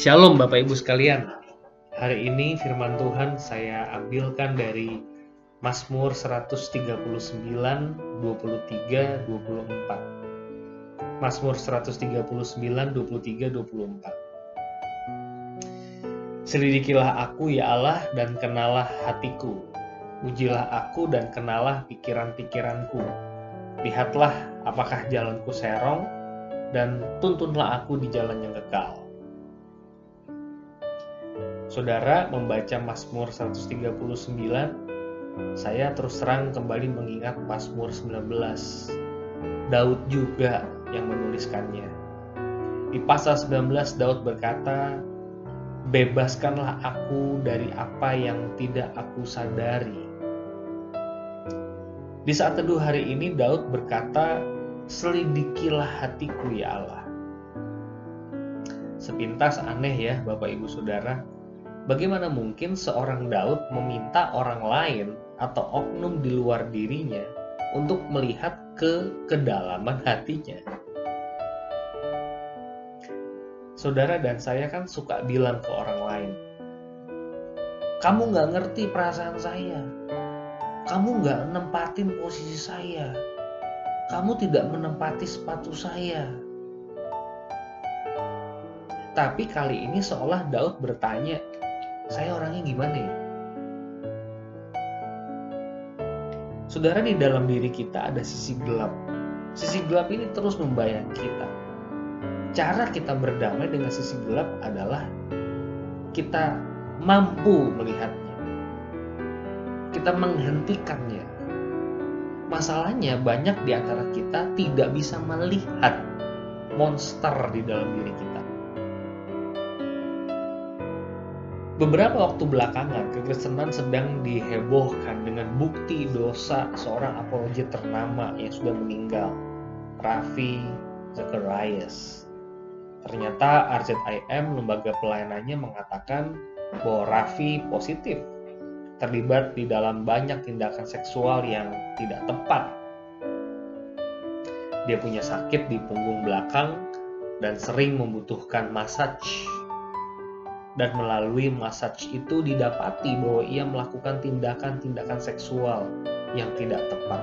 Shalom Bapak Ibu sekalian. Hari ini firman Tuhan saya ambilkan dari Mazmur 139 23 24. Mazmur 139 23 24. Selidikilah aku ya Allah dan kenalah hatiku. Ujilah aku dan kenalah pikiran-pikiranku. Lihatlah apakah jalanku serong dan tuntunlah aku di jalan yang kekal Saudara membaca Mazmur 139, saya terus terang kembali mengingat Mazmur 19. Daud juga yang menuliskannya. Di pasal 19 Daud berkata, "Bebaskanlah aku dari apa yang tidak aku sadari." Di saat teduh hari ini Daud berkata, "Selidikilah hatiku ya Allah." Sepintas aneh ya Bapak Ibu Saudara, Bagaimana mungkin seorang Daud meminta orang lain atau oknum di luar dirinya untuk melihat ke kedalaman hatinya? Saudara dan saya kan suka bilang ke orang lain, kamu nggak ngerti perasaan saya, kamu nggak nempatin posisi saya, kamu tidak menempati sepatu saya. Tapi kali ini seolah Daud bertanya, saya orangnya gimana ya? Saudara di dalam diri kita ada sisi gelap. Sisi gelap ini terus membayang kita. Cara kita berdamai dengan sisi gelap adalah kita mampu melihatnya. Kita menghentikannya. Masalahnya banyak di antara kita tidak bisa melihat monster di dalam diri kita. Beberapa waktu belakangan, kekristenan sedang dihebohkan dengan bukti dosa seorang apologet ternama yang sudah meninggal, Raffi Zacharias. Ternyata RZIM, lembaga pelayanannya mengatakan bahwa Raffi positif terlibat di dalam banyak tindakan seksual yang tidak tepat. Dia punya sakit di punggung belakang dan sering membutuhkan massage dan melalui massage itu didapati bahwa ia melakukan tindakan-tindakan seksual yang tidak tepat.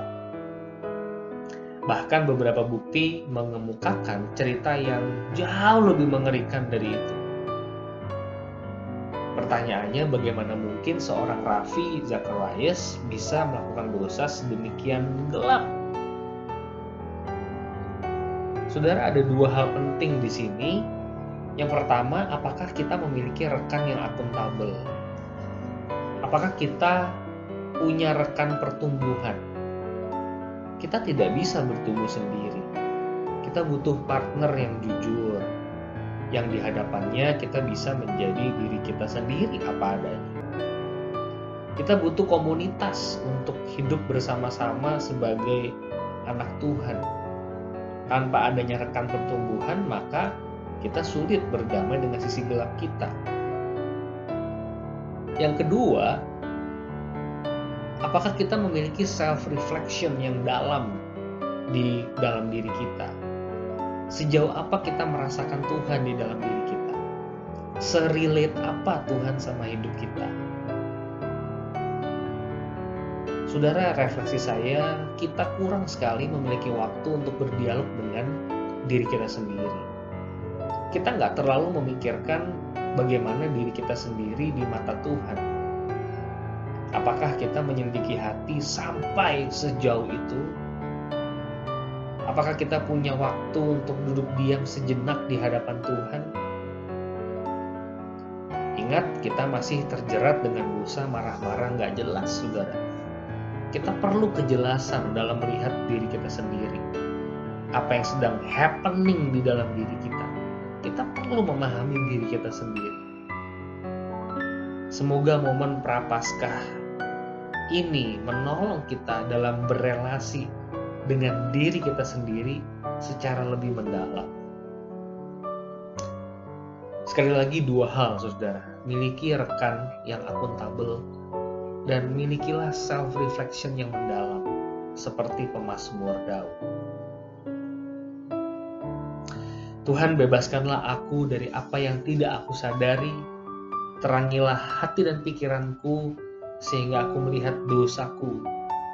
Bahkan beberapa bukti mengemukakan cerita yang jauh lebih mengerikan dari itu. Pertanyaannya bagaimana mungkin seorang Raffi Zacharias bisa melakukan dosa sedemikian gelap? Saudara ada dua hal penting di sini yang pertama, apakah kita memiliki rekan yang akuntabel? Apakah kita punya rekan pertumbuhan? Kita tidak bisa bertumbuh sendiri. Kita butuh partner yang jujur, yang di hadapannya kita bisa menjadi diri kita sendiri apa adanya. Kita butuh komunitas untuk hidup bersama-sama sebagai anak Tuhan. Tanpa adanya rekan pertumbuhan, maka kita sulit berdamai dengan sisi gelap kita. Yang kedua, apakah kita memiliki self reflection yang dalam di dalam diri kita? Sejauh apa kita merasakan Tuhan di dalam diri kita? Serelate apa Tuhan sama hidup kita? Saudara, refleksi saya, kita kurang sekali memiliki waktu untuk berdialog dengan diri kita sendiri kita nggak terlalu memikirkan bagaimana diri kita sendiri di mata Tuhan. Apakah kita menyendiki hati sampai sejauh itu? Apakah kita punya waktu untuk duduk diam sejenak di hadapan Tuhan? Ingat, kita masih terjerat dengan dosa marah-marah nggak jelas, saudara. Kita perlu kejelasan dalam melihat diri kita sendiri. Apa yang sedang happening di dalam diri kita kita perlu memahami diri kita sendiri. Semoga momen prapaskah ini menolong kita dalam berelasi dengan diri kita sendiri secara lebih mendalam. Sekali lagi dua hal saudara, miliki rekan yang akuntabel dan milikilah self reflection yang mendalam seperti pemazmur Daud. Tuhan bebaskanlah aku dari apa yang tidak aku sadari, terangilah hati dan pikiranku sehingga aku melihat dosaku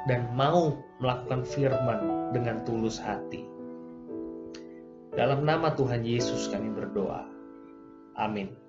dan mau melakukan firman dengan tulus hati. Dalam nama Tuhan Yesus kami berdoa. Amin.